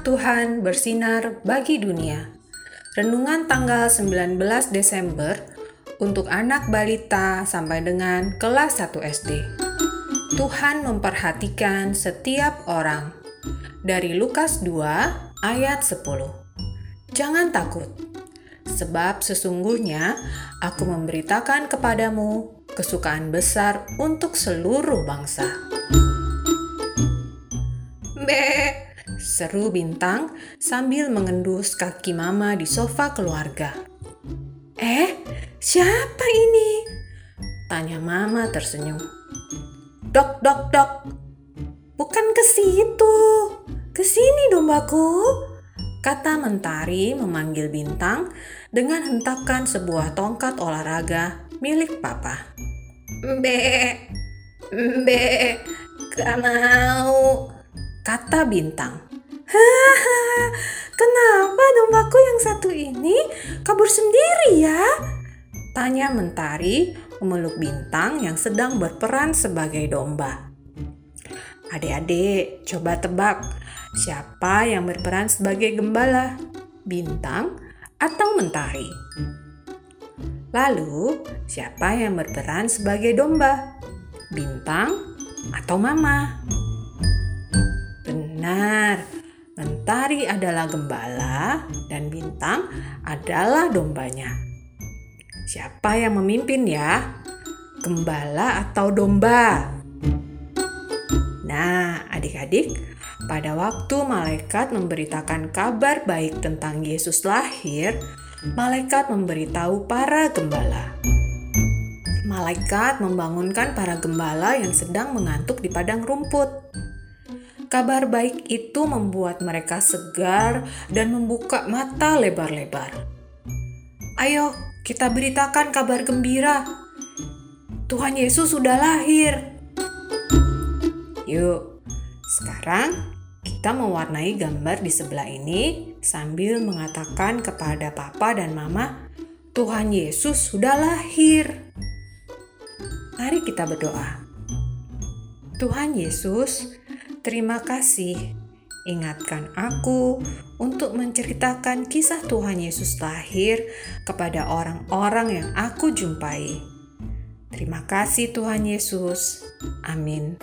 Tuhan bersinar bagi dunia. Renungan tanggal 19 Desember untuk anak balita sampai dengan kelas 1 SD. Tuhan memperhatikan setiap orang. Dari Lukas 2 ayat 10. Jangan takut, sebab sesungguhnya aku memberitakan kepadamu kesukaan besar untuk seluruh bangsa. Be, seru Bintang sambil mengendus kaki Mama di sofa keluarga. Eh, siapa ini? Tanya Mama tersenyum. Dok, dok, dok. Bukan ke situ. Ke sini dombaku. Kata Mentari memanggil Bintang dengan hentakan sebuah tongkat olahraga milik Papa. Be, be, gak mau kata Bintang. Kenapa dombaku yang satu ini kabur sendiri ya? Tanya Mentari memeluk Bintang yang sedang berperan sebagai domba. Adik-adik, coba tebak siapa yang berperan sebagai gembala? Bintang atau Mentari? Lalu, siapa yang berperan sebagai domba? Bintang atau Mama? Benar, Mentari adalah gembala dan Bintang adalah dombanya. Siapa yang memimpin ya? Gembala atau domba? Nah, adik-adik, pada waktu malaikat memberitakan kabar baik tentang Yesus lahir, malaikat memberitahu para gembala. Malaikat membangunkan para gembala yang sedang mengantuk di padang rumput. Kabar baik itu membuat mereka segar dan membuka mata lebar-lebar. Ayo, kita beritakan kabar gembira. Tuhan Yesus sudah lahir. Yuk, sekarang kita mewarnai gambar di sebelah ini sambil mengatakan kepada papa dan mama, Tuhan Yesus sudah lahir. Mari kita berdoa. Tuhan Yesus, Terima kasih. Ingatkan aku untuk menceritakan kisah Tuhan Yesus lahir kepada orang-orang yang aku jumpai. Terima kasih, Tuhan Yesus. Amin.